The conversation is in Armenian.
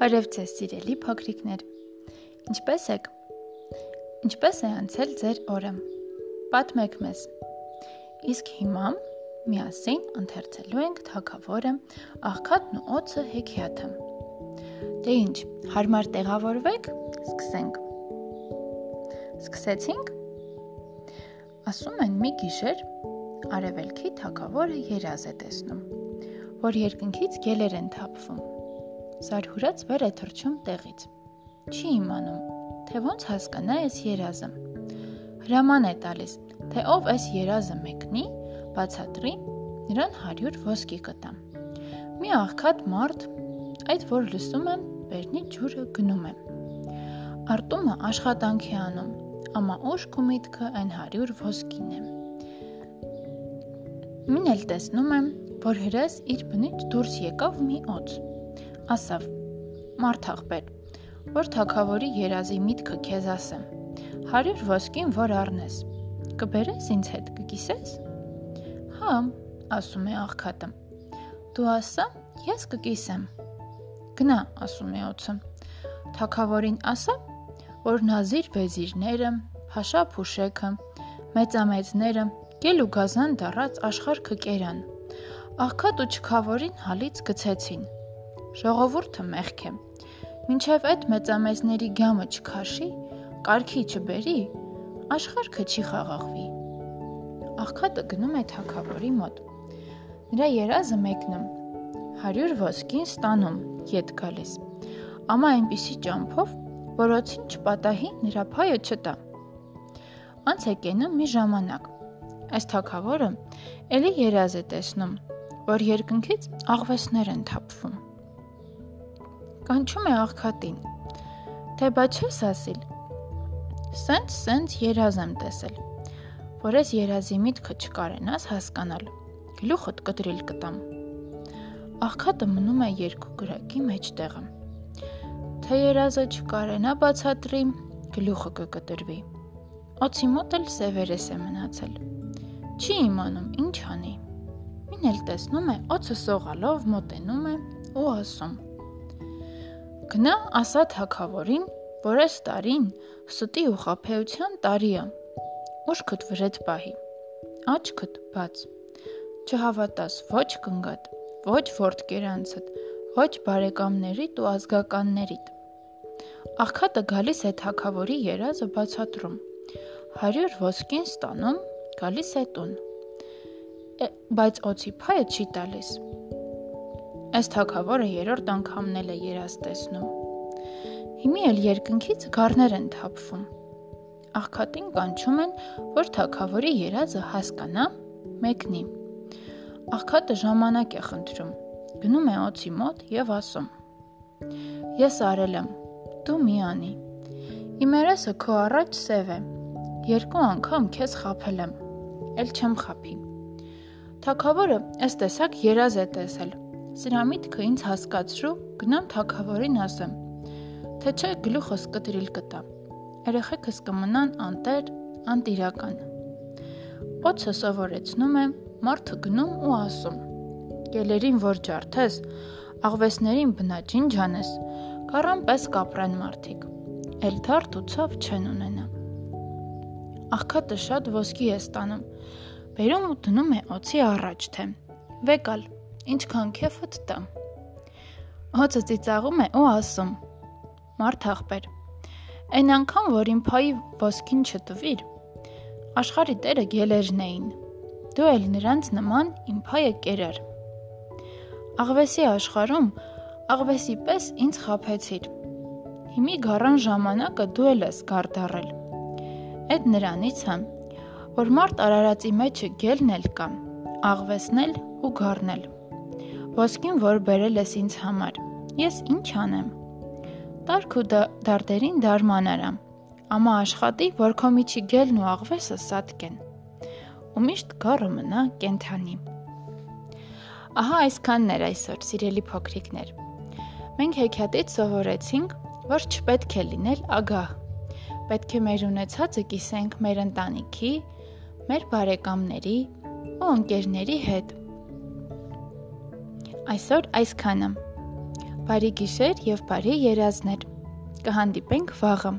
Բարև ձեզ, սիրելի փոքրիկներ։ Ինչպե՞ս եք։ Ինչպե՞ս է անցել ձեր օրը։ Պատմեք մեզ։ Իսկ հիմա միասին ընթերցելու ենք թակավորը Աղքատն ու օծը հեքիաթը։ Դե ինչ, հարմար տեղավորվեք, սկսենք։ Սկսեցինք։ Ասում են մի գիշեր արևելքի թակավորը երազ է տեսնում, որ երկնքից գելեր են թափվում Զարհուրած վեր է թռչում տեղից։ Չի իմանում, թե ոնց հասկանա այս երազը։ Հրաման է տալիս, թե ով այս երազը մեկնի, բացատրի, նրան 100 ոսկի կտամ։ Մի աղքատ մարդ, այդ որ լսում եմ, բերնի ջուրը գնում է։ Արտումը աշխատանք է անում, ամա ուշք ու միտքը այն 100 ոսկին է։ Մին էլ տեսնում եմ, որ հրես իր բնից դուրս եկավ մի օծ ասավ. Մարդ աղբեր, որ թակավորի երազի միտքը քեզ ասեմ։ 100 ոսկին որ առնես, կբերես ինձ հետ, կկիսես։ Հա, ասում է աղքատը։ Դու ասա, ես կկիսեմ։ Գնա, ասում է օծը։ Թակավորին ասա, որ նազիր վեզիրները, փաշա փուշեքը, մեծամեծները, գել ու գազան դառած աշխարհքը կերան։ Աղքատ ու չքավորին հալից գցեցին Ժողովուրդը մեղք է։ Մինչև այդ մեծամեծների գամը չքաշի, կարքի չբերի, աշխարհքը չի խաղաղվի։ Աղքատը գնում է թակավորի մոտ։ Նրա երազը մեկնում 100 ոսկին ստանում յետ գալիս։ Ամա այնպիսի ճամփով, որ օծին չպատահի նրա փայը չտա։ Անց է կենում մի ժամանակ։ Այս թակավորը ելի երազ է տեսնում, որ երկնքից աղվեսներ են թափվում կանչում է աղքատին։ Թե բա չես ասիլ։ Սենց սենց երազ եմ տեսել, որ ես երազի միտքը չկարենաս հասկանալ։ Գլուխդ կտրիլ կտամ։ Աղքատը մնում է երկու գրակի մեջտեղը։ Թե երազը չկարենա բացատրի, գլուխը կկտրվի։ Օծի մոտ էլ սևերես է մնացել։ Չի իմանում ինչ անի։ Մին էլ տեսնում է, օծը սողալով մոտենում է ու ասում. Գնա ասա թակավորին, որ այս տարին ստի ու խափեության տարի է։ Ուշքդ վրեդ պահի։ Աչքդ բաց։ Չհավատաս ոչ կնգատ, ոչ որդկերանցդ, ոչ բարեկամներիդ ու ազգականներիդ։ Աղքատը գալիս է թակավորի երազը բացատրում։ 100 ոսկին ստանում, գալիս է տուն։ Բայց օծի փայը չի տալիս Այս թակավորը երրորդ անգամն էլ է երազ տեսնում։ Հիմի էլ երկնքից գառներ են թափվում։ Աղքատին կանչում են, որ թակավորի երազը հասկանա, մեկնի։ Աղքատը ժամանակ է խնդրում։ Գնում է օծի մոտ եւ ասում. Ես արել եմ, դու մի անի։ Իմ երեսը քո առաջ սև է։ Երկու անգամ քեզ խափել եմ։ Էլ չեմ խափի։ Թակավորը ըստ տեսակ երազ է տեսել Սրա միտքը ինձ հասկացրու, գնամ թակավորին ասեմ, թե չէ գլուխս կտրիլ կտա։ Երեխեքս կմնան անտեր, անտիրական։ Օծը սովորեցնում է, մարդը գնում ու ասում. Գելերին որ ջարդես, աղվեսներին բնաջին ջանես, կարան պես կապրեն մարդիկ։ Էլ թարթ ու ցավ չեն ունենա։ Աղքատը շատ ոսկի է ստանում։ Բերում ու դնում է օծի առաջ թե։ Վեկալ ինչքան քեֆդ տա։ Հոցը ծիծաղում է ու ասում. Մարդ աղբեր, այն անգամ, որ իմ փայի ոսկին չտվիր, աշխարի տերը գելերն էին։ Դու էլ նրանց նման իմ փայը կերար։ Աղվեսի աշխարում աղվեսի պես ինձ խափեցիր։ Հիմի գարան ժամանակը դու էլ ես գարդարել։ Այդ նրանից հա, որ մարդ արարածի մեջը գելն էլ կա, աղվեսն էլ ու գառնել ոսկին, որ բերել ես ինձ համար։ Ես ինչ անեմ։ Տարք ու դարտերին դարման արամ։ Ամա աշխատի, որ քո միջի գելն ու աղվեսը սատկեն։ Ու միշտ գառը մնա կենթանի։ Ահա այսքանն էր այսօր, սիրելի փոքրիկներ։ Մենք հեքիաթից սովորեցինք, որ չպետք է լինել ագահ։ Պետք է մեր ունեցածը կիսենք մեր ընտանիքի, մեր բարեկամների ու ընկերների հետ Այսօր այսքանը։ Բարի գիշեր եւ բարի երազներ։ Կհանդիպենք վաղը։